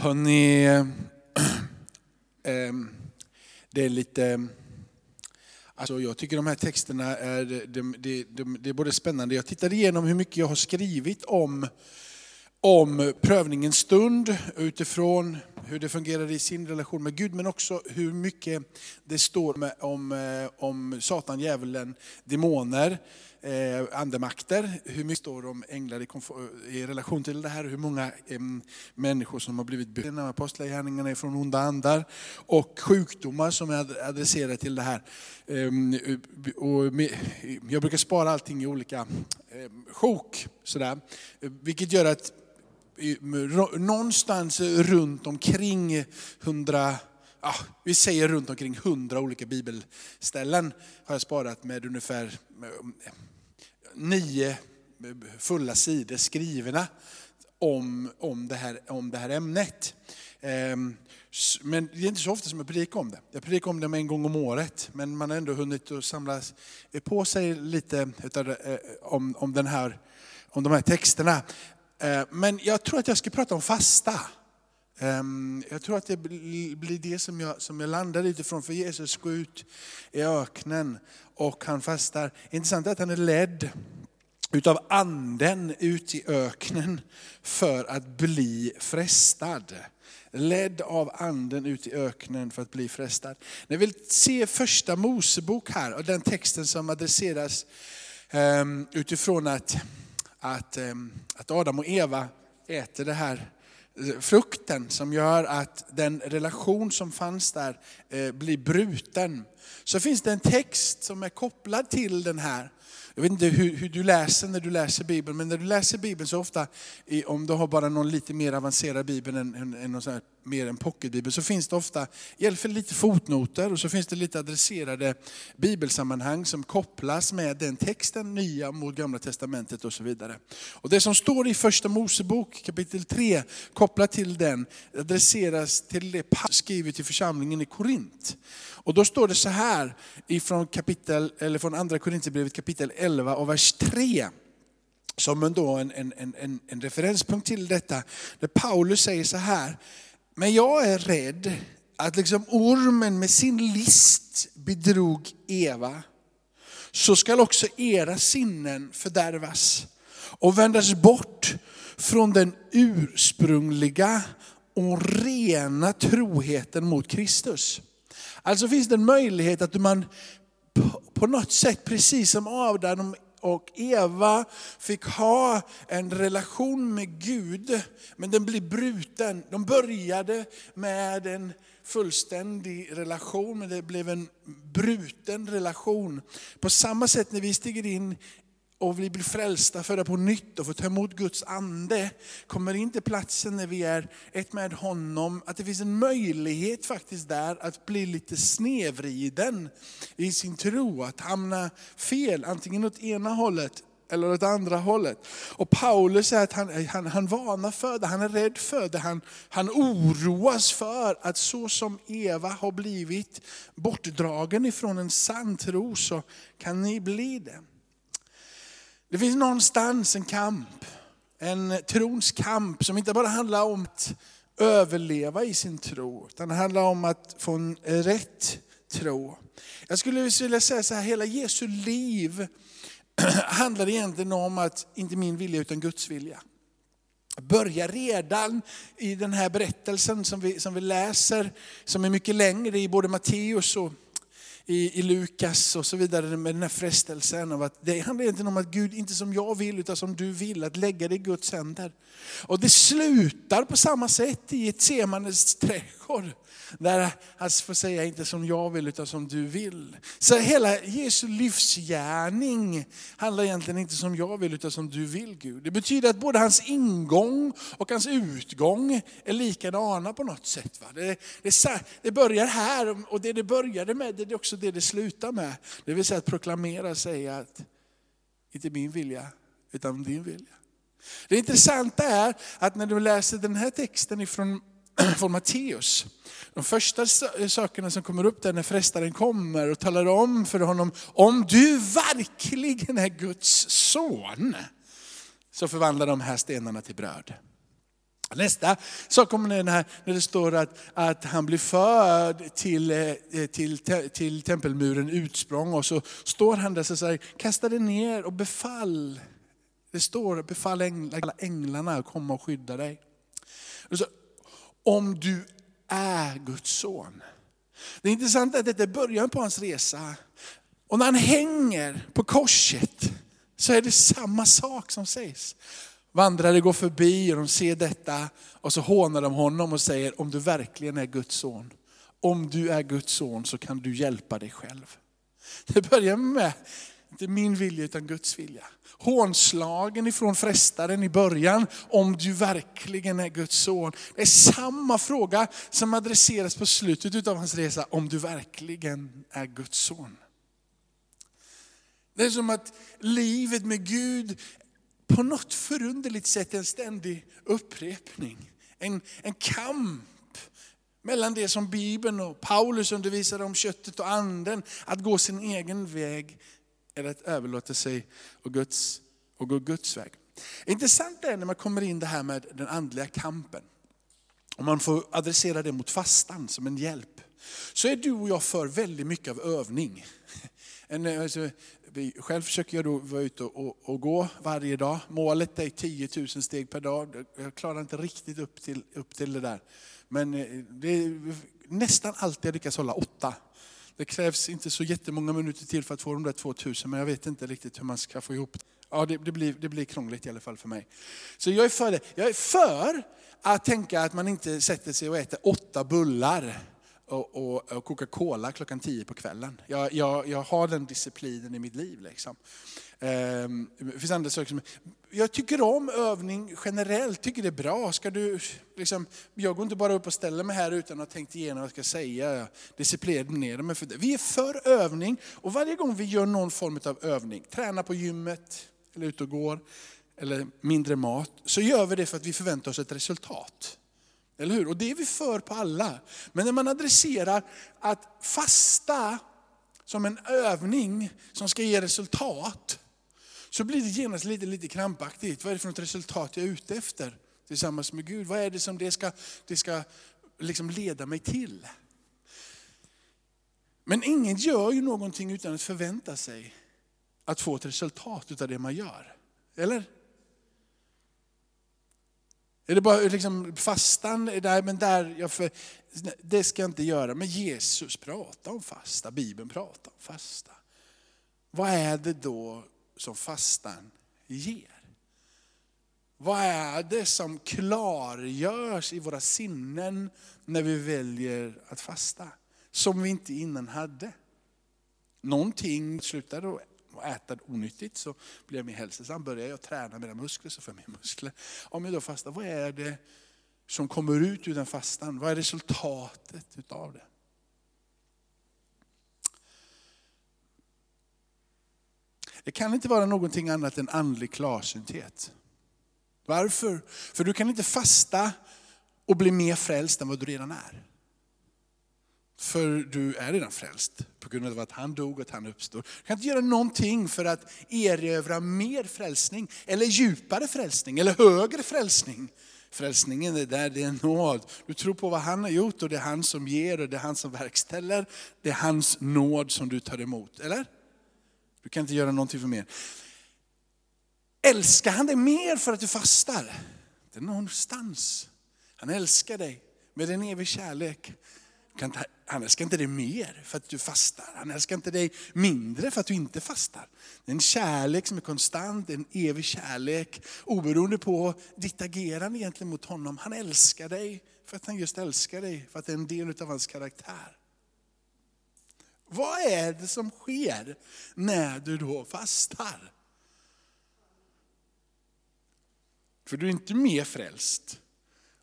Hörrni, ehm, det är lite... Alltså jag tycker de här texterna är, de, de, de, det är både spännande. Jag tittade igenom hur mycket jag har skrivit om, om prövningens stund utifrån hur det fungerar i sin relation med Gud, men också hur mycket det står om, eh, om Satan, djävulen, demoner, eh, andemakter, hur mycket står om änglar i, i, relation till det här, hur många eh, människor som har blivit bönade, apostlagärningarna är från onda andar, och sjukdomar som är adresserade till det här. Eh, och med, jag brukar spara allting i olika eh, sjok, sådär, vilket gör att någonstans runt omkring hundra ja, vi säger runt omkring hundra olika bibelställen har jag sparat med ungefär nio fulla sidor skrivna om, om, det, här, om det här ämnet. Ehm, men det är inte så ofta som jag predikar om det. Jag predikar om det en gång om året, men man har ändå hunnit att samla på sig lite eh, om, om, den här, om de här texterna. Eh, men jag tror att jag ska prata om fasta. Ehm, jag tror att det blir det som jag, som jag landar utifrån, för Jesus går ut i öknen och han fastar. Intressant är att han är ledd utav anden ut i öknen för att bli frestad. Ledd av anden ut i öknen för att bli frestad. Ni vill se första Mosebok här och den texten som adresseras ehm, utifrån att, att, ehm, att Adam och Eva äter det här eh, frukten som gör att den relation som fanns där eh, blir bruten. Så finns det en text som är kopplad till den här jag vet inte hur, hur, du läser när du läser Bibeln, men när du läser Bibeln så ofta, om du har bara någon lite mer avancerad Bibel än, än, än någon sån här, mer en pocketbibel, så finns det ofta i alla fall lite fotnoter och så finns det lite adresserade bibelsammanhang som kopplas med den texten, nya mot gamla testamentet och så vidare. Och det som står i första Mosebok kapitel 3, kopplat till den, adresseras till det Paulus skriver till församlingen i Korint. Och då står det så här ifrån kapitel, eller från andra Korintierbrevet kapitel 11 och vers 3. Som då en, en, en, en referenspunkt till detta. Där Paulus säger så här, men jag är rädd att liksom ormen med sin list bedrog Eva, så skall också era sinnen fördärvas och vändas bort från den ursprungliga och rena troheten mot Kristus. Alltså finns det en möjlighet att man på något sätt, precis som Adam och Eva fick ha en relation med Gud, men den blir bruten. De började med en fullständig relation, men det blev en bruten relation. På samma sätt när vi stiger in och vi blir frälsta, födda på nytt och får ta emot Guds ande, kommer in till platsen när vi är ett med honom, att det finns en möjlighet faktiskt där att bli lite snevriden i sin tro, att hamna fel, antingen åt ena hållet eller åt andra hållet. Och Paulus säger att han, han, han varnar för det, han är rädd för det, han, han oroas för att så som Eva har blivit bortdragen ifrån en sann tro så kan ni bli det. Det finns någonstans en kamp, en trons kamp som inte bara handlar om att överleva i sin tro, utan det handlar om att få en rätt tro. Jag skulle vilja säga så här, hela Jesu liv handlar egentligen om att, inte min vilja utan Guds vilja. Börjar redan i den här berättelsen som vi, som vi läser, som är mycket längre i både Matteus och i, i Lukas och så vidare med den här frestelsen av att det handlar egentligen om att Gud, inte som jag vill utan som du vill, att lägga det i Guds händer. Och det slutar på samma sätt i ett semanes trädgård. Där han får säga, inte som jag vill utan som du vill. Så hela Jesu livsgärning handlar egentligen inte som jag vill utan som du vill Gud. Det betyder att både hans ingång och hans utgång är likadana på något sätt. Va? Det, det, det börjar här och det det började med det är också det det slutar med. Det vill säga att proklamera, och säga att inte min vilja utan din vilja. Det intressanta är att när du läser den här texten ifrån från Matteus. De första sakerna som kommer upp där när frestaren kommer och talar om för honom, om du verkligen är Guds son, så förvandlar de här stenarna till bröd. Nästa sak kommer den här, när det står att, att han blir förd till, eh, till, till tempelmuren utsprång och så står han där och säger, kasta dig ner och befall. Det står, befall alla änglarna att komma och skydda dig. Och så, om du är Guds son. Det intressanta är att detta är början på hans resa. Och när han hänger på korset så är det samma sak som sägs. Vandrare går förbi och de ser detta och så hånar de honom och säger, om du verkligen är Guds son, om du är Guds son så kan du hjälpa dig själv. Det börjar med, inte min vilja utan Guds vilja. Hånslagen ifrån frestaren i början, om du verkligen är Guds son. Det är samma fråga som adresseras på slutet av hans resa, om du verkligen är Guds son. Det är som att livet med Gud på något förunderligt sätt en ständig upprepning. En, en kamp mellan det som Bibeln och Paulus undervisade om köttet och anden, att gå sin egen väg eller att överlåta sig och, Guds, och gå Guds väg. Intressant är när man kommer in det här med den andliga kampen. Om man får adressera det mot fastan som en hjälp. Så är du och jag för väldigt mycket av övning. En, alltså, själv försöker jag då vara ute och, och, och, gå varje dag. Målet är 10 000 steg per dag. Jag klarar inte riktigt upp till, upp till det där. Men eh, det är nästan alltid jag lyckas hålla åtta. Det krävs inte så jättemånga minuter till för att få de där 2000, men jag vet inte riktigt hur man ska få ihop det. Ja, det, det, blir, det blir krångligt i alla fall för mig. Så jag är för det. Jag är för att tänka att man inte sätter sig och äter åtta bullar och, och, och koka cola klockan tio på kvällen. Jag, jag, jag har den disciplinen i mitt liv. Liksom. Ehm, det finns andra saker som, jag tycker om övning generellt, tycker det är bra. Ska du, liksom, jag går inte bara upp och ställer mig här utan att ha tänkt igenom vad jag ska säga. Disciplinerar mig för det. Vi är för övning och varje gång vi gör någon form av övning, tränar på gymmet, eller ute och går, eller mindre mat, så gör vi det för att vi förväntar oss ett resultat. Eller hur? Och det är vi för på alla. Men när man adresserar att fasta som en övning som ska ge resultat, så blir det genast lite, lite krampaktigt. Vad är det för något resultat jag är ute efter tillsammans med Gud? Vad är det som det ska, det ska liksom leda mig till? Men ingen gör ju någonting utan att förvänta sig att få ett resultat av det man gör. Eller? Är det bara liksom fastan? Nej, men där, jag för, det ska jag inte göra. Men Jesus pratar om fasta, Bibeln pratar om fasta. Vad är det då som fastan ger? Vad är det som klargörs i våra sinnen när vi väljer att fasta? Som vi inte innan hade. Någonting slutar då och äta onyttigt så blir jag mer hälsosam. Börjar jag träna mina muskler så får jag mer muskler. Om jag då fastar, vad är det som kommer ut ur den fastan? Vad är resultatet utav det? Det kan inte vara någonting annat än andlig klarsynthet. Varför? För du kan inte fasta och bli mer frälst än vad du redan är. För du är redan frälst på grund av att han dog och att han uppstår. Du kan inte göra någonting för att erövra mer frälsning, eller djupare frälsning, eller högre frälsning. Frälsningen är där, det är nåd. Du tror på vad han har gjort och det är han som ger och det är han som verkställer. Det är hans nåd som du tar emot, eller? Du kan inte göra någonting för mer. Älskar han dig mer för att du fastar? Det är någonstans. Han älskar dig med en evig kärlek. Han älskar inte dig mer för att du fastar. Han älskar inte dig mindre för att du inte fastar. Det är en kärlek som är konstant, en evig kärlek. Oberoende på ditt agerande egentligen mot honom. Han älskar dig för att han just älskar dig, för att det är en del av hans karaktär. Vad är det som sker när du då fastar? För du är inte mer frälst.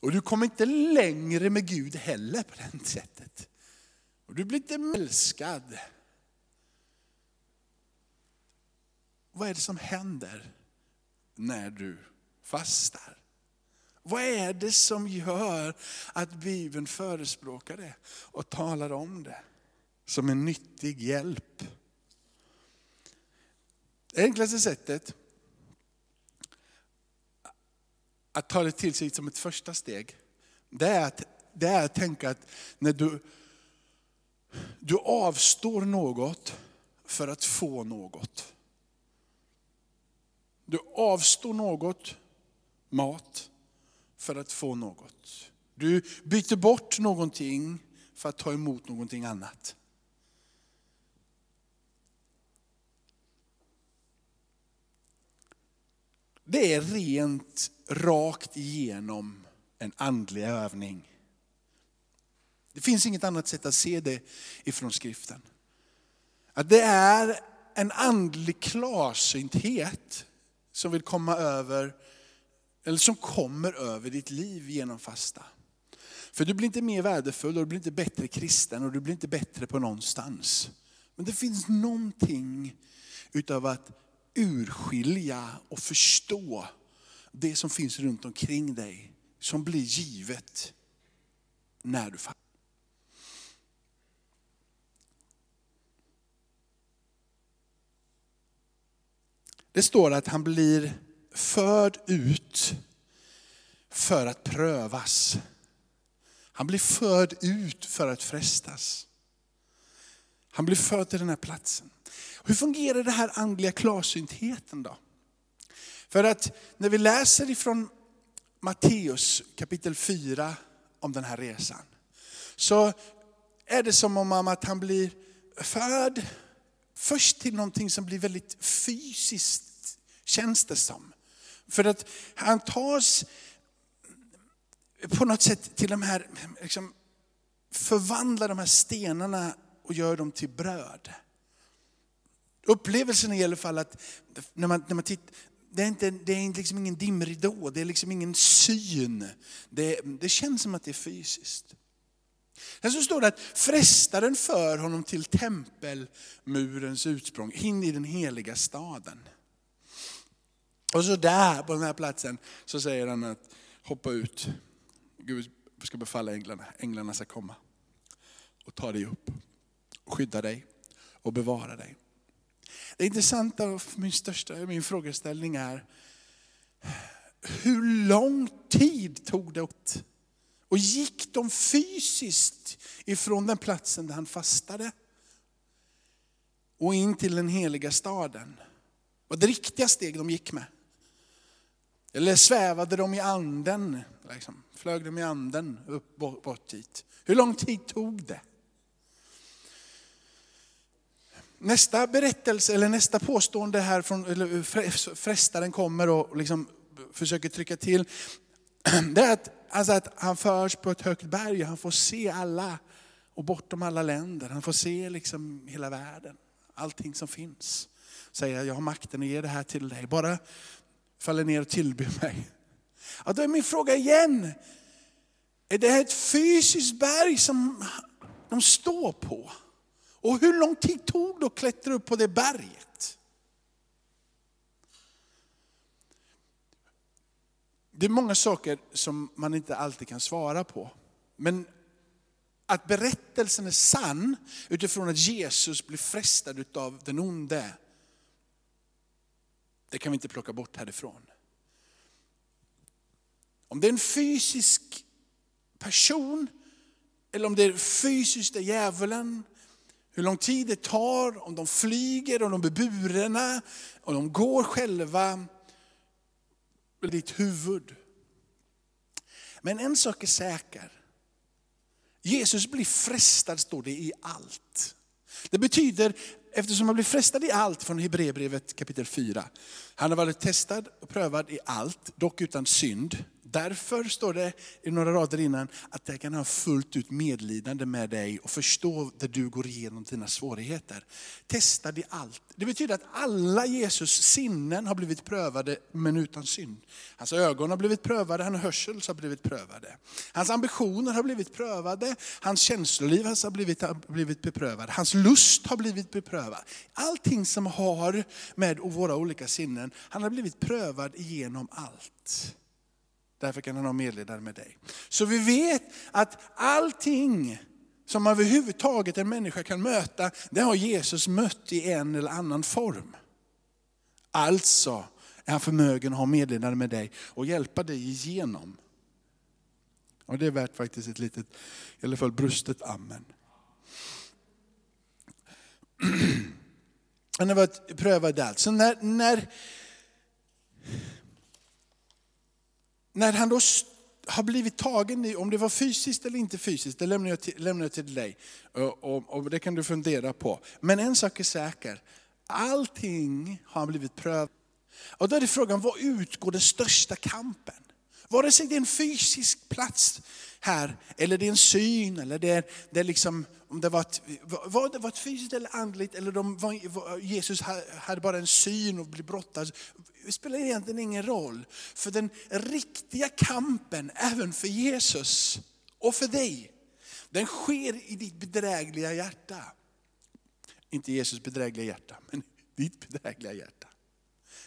Och du kommer inte längre med Gud heller på det sättet. Och du blir inte älskad. Vad är det som händer när du fastar? Vad är det som gör att Bibeln förespråkar det och talar om det som en nyttig hjälp? Det enklaste sättet att ta det till sig som ett första steg, det är att, det är att tänka att när du, du avstår något för att få något. Du avstår något, mat, för att få något. Du byter bort någonting för att ta emot någonting annat. Det är rent rakt igenom en andlig övning. Det finns inget annat sätt att se det ifrån skriften. Att det är en andlig klarsynthet som vill komma över, eller som kommer över ditt liv genom fasta. För du blir inte mer värdefull och du blir inte bättre kristen och du blir inte bättre på någonstans. Men det finns någonting utav att urskilja och förstå det som finns runt omkring dig, som blir givet när du faller. Det står att han blir förd ut för att prövas. Han blir förd ut för att frestas. Han blir förd till den här platsen. Hur fungerar det här andliga klarsyntheten då? För att när vi läser ifrån Matteus kapitel 4 om den här resan, så är det som om att han blir förd först till någonting som blir väldigt fysiskt, känns det som. För att han tas på något sätt till de här, liksom, förvandlar de här stenarna och gör dem till bröd. Upplevelsen är i alla fall att när man, när man tittar, det är, inte, det är liksom ingen dimridå, det är liksom ingen syn. Det, det känns som att det är fysiskt. Sen så står det att frestaren för honom till tempelmurens utsprång, in i den heliga staden. Och så där på den här platsen så säger han att hoppa ut. Gud ska befalla änglarna, änglarna ska komma och ta dig upp och skydda dig och bevara dig. Det intressanta och min största min frågeställning är, hur lång tid tog det åt? Och gick de fysiskt ifrån den platsen där han fastade och in till den heliga staden? Var det riktiga steg de gick med? Eller svävade de i anden? Liksom, flög de i anden upp bort dit? Hur lång tid tog det? Nästa berättelse, eller nästa påstående här från eller frestaren kommer och liksom försöker trycka till. Det är att, alltså att han förs på ett högt berg och han får se alla och bortom alla länder. Han får se liksom hela världen, allting som finns. Säger jag har makten att ge det här till dig. Bara faller ner och tillber mig. Ja, då är min fråga igen. Är det ett fysiskt berg som de står på? Och hur lång tid tog det att klättra upp på det berget? Det är många saker som man inte alltid kan svara på. Men att berättelsen är sann utifrån att Jesus blir frestad av den onde, det kan vi inte plocka bort härifrån. Om det är en fysisk person, eller om det är fysiskt är djävulen, hur lång tid det tar, om de flyger, om de blir burna, om de går själva. Ditt huvud. Men en sak är säker. Jesus blir frestad, står det, i allt. Det betyder, eftersom han blir frestad i allt från Hebreerbrevet kapitel 4. Han har varit testad och prövad i allt, dock utan synd. Därför står det i några rader innan att jag kan ha fullt ut medlidande med dig och förstå där du går igenom dina svårigheter. Testa i allt. Det betyder att alla Jesus sinnen har blivit prövade men utan synd. Hans ögon har blivit prövade, hans hörsel har blivit prövade. Hans ambitioner har blivit prövade, hans känsloliv har blivit, har blivit beprövad, hans lust har blivit beprövad. Allting som har med våra olika sinnen, han har blivit prövad igenom allt. Därför kan han ha medledare med dig. Så vi vet att allting som överhuvudtaget en människa kan möta, det har Jesus mött i en eller annan form. Alltså är han förmögen att ha medledare med dig och hjälpa dig igenom. Och det är värt faktiskt ett litet, i alla fall brustet amen. Han har varit prövad allt. Så när, när, när han då har blivit tagen, om det var fysiskt eller inte fysiskt, det lämnar jag till, lämnar jag till dig. Och, och, och, det kan du fundera på. Men en sak är säker, allting har han blivit prövad. Och då är det frågan, var utgår den största kampen? Vare sig det är en fysisk plats här, eller det är en syn, eller det är, det är liksom, om det var ett, var det var ett fysiskt eller andligt, eller de var, Jesus hade bara en syn och blev brottad. Det spelar egentligen ingen roll. För den riktiga kampen, även för Jesus och för dig, den sker i ditt bedrägliga hjärta. Inte Jesus bedrägliga hjärta, men ditt bedrägliga hjärta.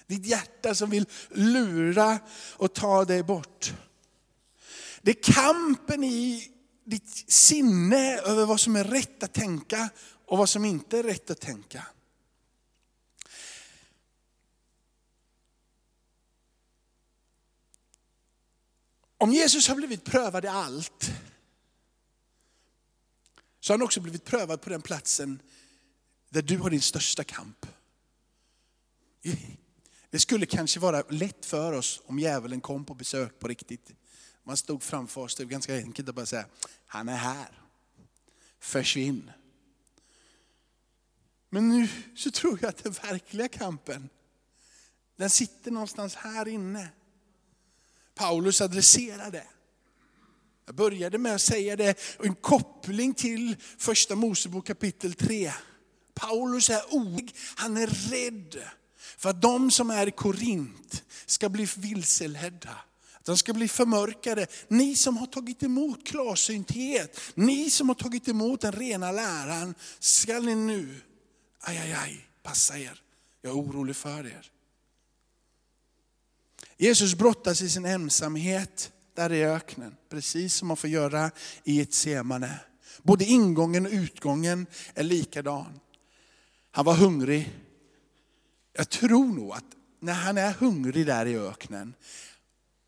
Ditt hjärta som vill lura och ta dig bort. Det är kampen i ditt sinne över vad som är rätt att tänka och vad som inte är rätt att tänka. Om Jesus har blivit prövad i allt, så har han också blivit prövad på den platsen där du har din största kamp. Det skulle kanske vara lätt för oss om djävulen kom på besök på riktigt. Man stod framför oss, det är ganska enkelt att bara säga, han är här. Försvinn. Men nu så tror jag att den verkliga kampen, den sitter någonstans här inne. Paulus adresserar det. Jag började med att säga det, en koppling till första Mosebok kapitel 3. Paulus är orolig, han är rädd för att de som är i Korint ska bli vilseledda. Att de ska bli förmörkade. Ni som har tagit emot klarsynthet, ni som har tagit emot den rena läran, ska ni nu, aj, aj, aj, passa er. Jag är orolig för er. Jesus brottas i sin ensamhet där i öknen, precis som man får göra i ett semane. Både ingången och utgången är likadan. Han var hungrig. Jag tror nog att när han är hungrig där i öknen,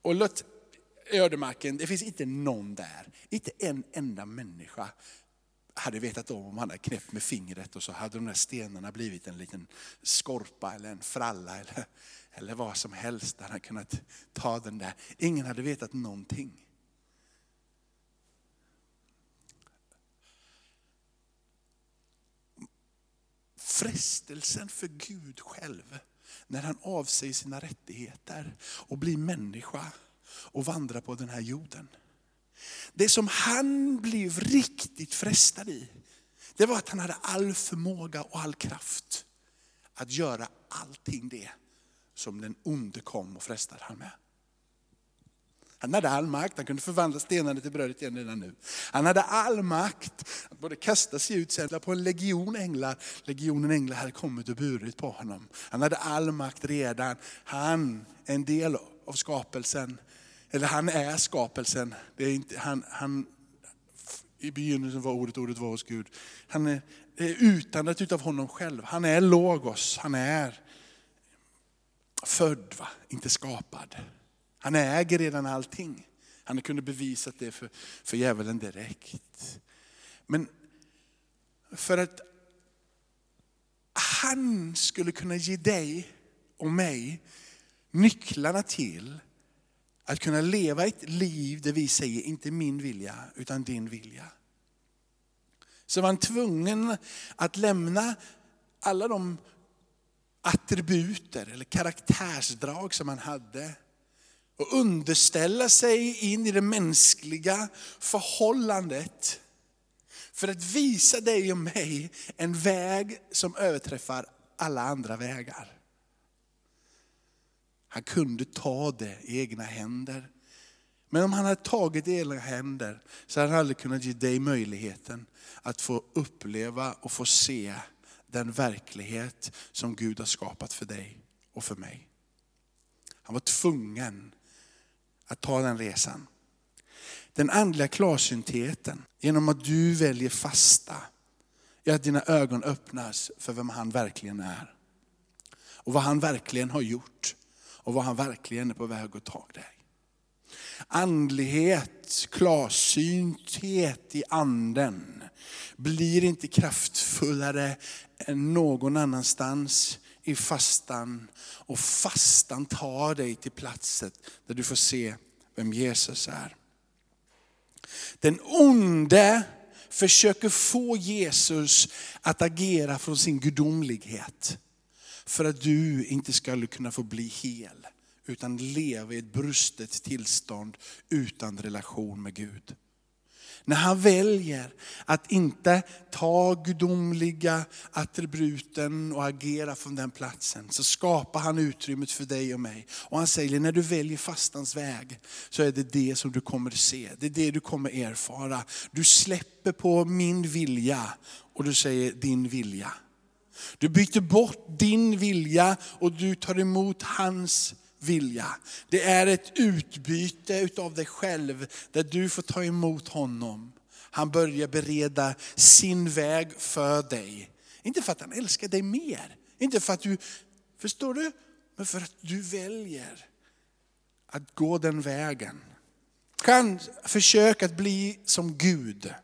och låt ödemarken, det finns inte någon där, inte en enda människa hade vetat om om han hade knäppt med fingret och så hade de där stenarna blivit en liten skorpa eller en fralla eller, eller vad som helst. Han hade kunnat ta den där. Ingen hade vetat någonting. Frestelsen för Gud själv när han avsäger sina rättigheter och blir människa och vandrar på den här jorden. Det som han blev riktigt frestad i, det var att han hade all förmåga och all kraft att göra allting det som den onde kom och frestade han med. Han hade all makt, han kunde förvandla stenarna till brödet igen redan nu. Han hade all makt att både kasta sig ut sen på en legion änglar. Legionen änglar hade kommit och burit på honom. Han hade all makt redan. Han är en del av skapelsen. Eller han är skapelsen. Det är inte, han, han, I begynnelsen var ordet, ordet var hos Gud. Han är, är utandet utav honom själv. Han är logos, han är född, va? inte skapad. Han äger redan allting. Han kunde bevisat det för, för djävulen direkt. Men för att han skulle kunna ge dig och mig nycklarna till att kunna leva ett liv där vi säger, inte min vilja, utan din vilja. Så var han tvungen att lämna alla de attributer eller karaktärsdrag som han hade och underställa sig in i det mänskliga förhållandet. För att visa dig och mig en väg som överträffar alla andra vägar. Han kunde ta det i egna händer. Men om han hade tagit det i egna händer så hade han aldrig kunnat ge dig möjligheten att få uppleva och få se den verklighet som Gud har skapat för dig och för mig. Han var tvungen att ta den resan. Den andliga klarsyntheten, genom att du väljer fasta, är att dina ögon öppnas för vem han verkligen är. Och vad han verkligen har gjort. och vad han verkligen är på väg att ta dig. Andlighet, klarsynthet i anden blir inte kraftfullare än någon annanstans i fastan. Och fastan tar dig till platsen där du får se vem Jesus är. Den onde försöker få Jesus att agera från sin gudomlighet. För att du inte skulle kunna få bli hel, utan leva i ett brustet tillstånd utan relation med Gud. När han väljer att inte ta gudomliga attributen och agera från den platsen, så skapar han utrymmet för dig och mig. Och han säger, när du väljer fastans väg, så är det det som du kommer se. Det är det du kommer erfara. Du släpper på min vilja och du säger din vilja. Du byter bort din vilja och du tar emot hans vilja. Det är ett utbyte utav dig själv där du får ta emot honom. Han börjar bereda sin väg för dig. Inte för att han älskar dig mer, inte för att du, förstår du? Men för att du väljer att gå den vägen. Kan försök att bli som Gud.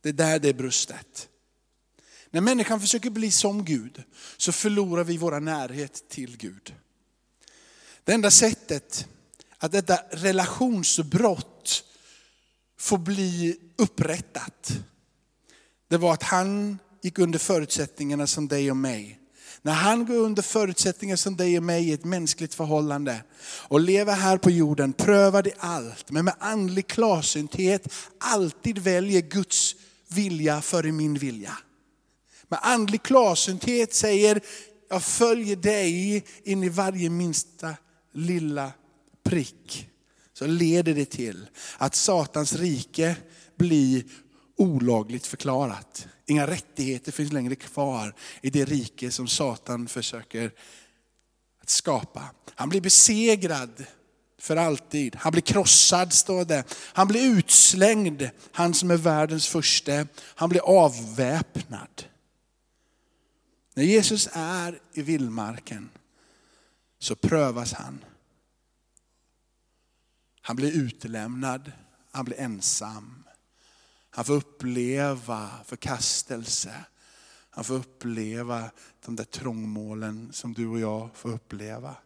Det är där det är brustet. När människan försöker bli som Gud så förlorar vi vår närhet till Gud. Det enda sättet att detta relationsbrott får bli upprättat, det var att han gick under förutsättningarna som dig och mig. När han går under förutsättningar som dig och mig i ett mänskligt förhållande och lever här på jorden, prövar det allt, men med andlig klarsynthet alltid väljer Guds vilja före min vilja. Med andlig klarsynthet säger, jag följer dig in i varje minsta lilla prick så leder det till att Satans rike blir olagligt förklarat. Inga rättigheter finns längre kvar i det rike som Satan försöker att skapa. Han blir besegrad för alltid. Han blir krossad står det. Han blir utslängd, han som är världens första. Han blir avväpnad. När Jesus är i vildmarken så prövas han. Han blir utlämnad, han blir ensam. Han får uppleva förkastelse. Han får uppleva de där trångmålen som du och jag får uppleva.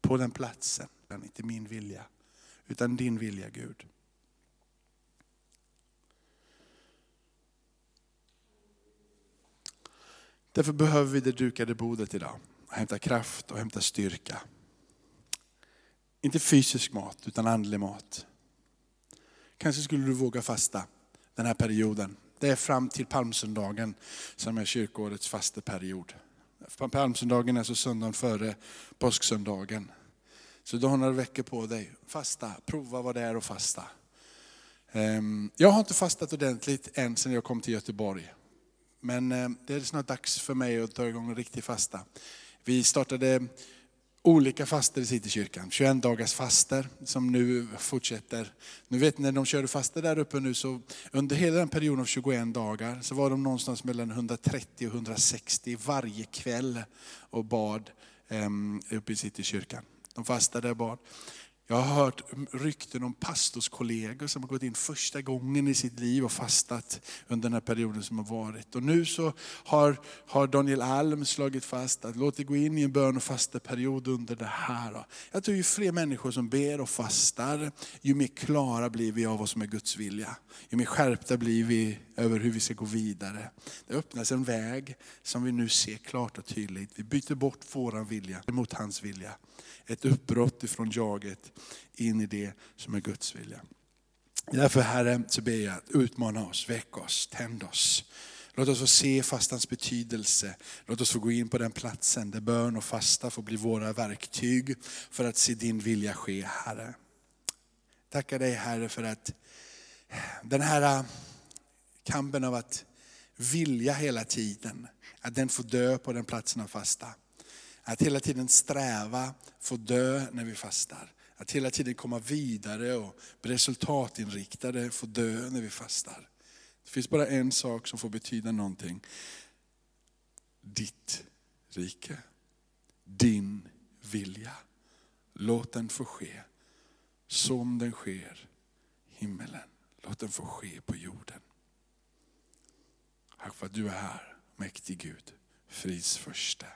På den platsen, inte min vilja, utan din vilja Gud. Därför behöver vi det dukade bordet idag hämta kraft och hämta styrka. Inte fysisk mat, utan andlig mat. Kanske skulle du våga fasta den här perioden. Det är fram till palmsöndagen som är kyrkårets fasteperiod. Palmsöndagen är så söndagen före påsksöndagen. Så du har några veckor på dig. Fasta, prova vad det är att fasta. Ehm, jag har inte fastat ordentligt än sedan jag kom till Göteborg. Men ehm, det är snart dags för mig att ta igång en riktig fasta. Vi startade olika faster i Citykyrkan. 21 dagars faster som nu fortsätter. Nu vet ni när de körde faster där uppe nu så under hela den perioden av 21 dagar så var de någonstans mellan 130 och 160 varje kväll och bad um, uppe i Citykyrkan. De fastade och bad. Jag har hört rykten om pastorskollegor som har gått in första gången i sitt liv och fastat under den här perioden som har varit. Och nu så har, har Daniel Alm slagit fast att låt det gå in i en bön och fasteperiod under det här. Jag tror ju fler människor som ber och fastar, ju mer klara blir vi av vad som är Guds vilja. Ju mer skärpta blir vi över hur vi ska gå vidare. Det öppnas en väg som vi nu ser klart och tydligt. Vi byter bort våran vilja mot hans vilja. Ett uppbrott ifrån jaget in i det som är Guds vilja. Därför Herre så ber jag, utmana oss, väck oss, tänd oss. Låt oss få se fastans betydelse. Låt oss få gå in på den platsen där bön och fasta får bli våra verktyg för att se din vilja ske, Herre. Tackar dig Herre för att den här äh, kampen av att vilja hela tiden, att den får dö på den platsen av fasta. Att hela tiden sträva, få dö när vi fastar. Att hela tiden komma vidare och bli resultatinriktade, få dö när vi fastar. Det finns bara en sak som får betyda någonting. Ditt rike, din vilja. Låt den få ske som den sker i himmelen. Låt den få ske på jorden. Tack för att du är här, mäktig Gud, fris första.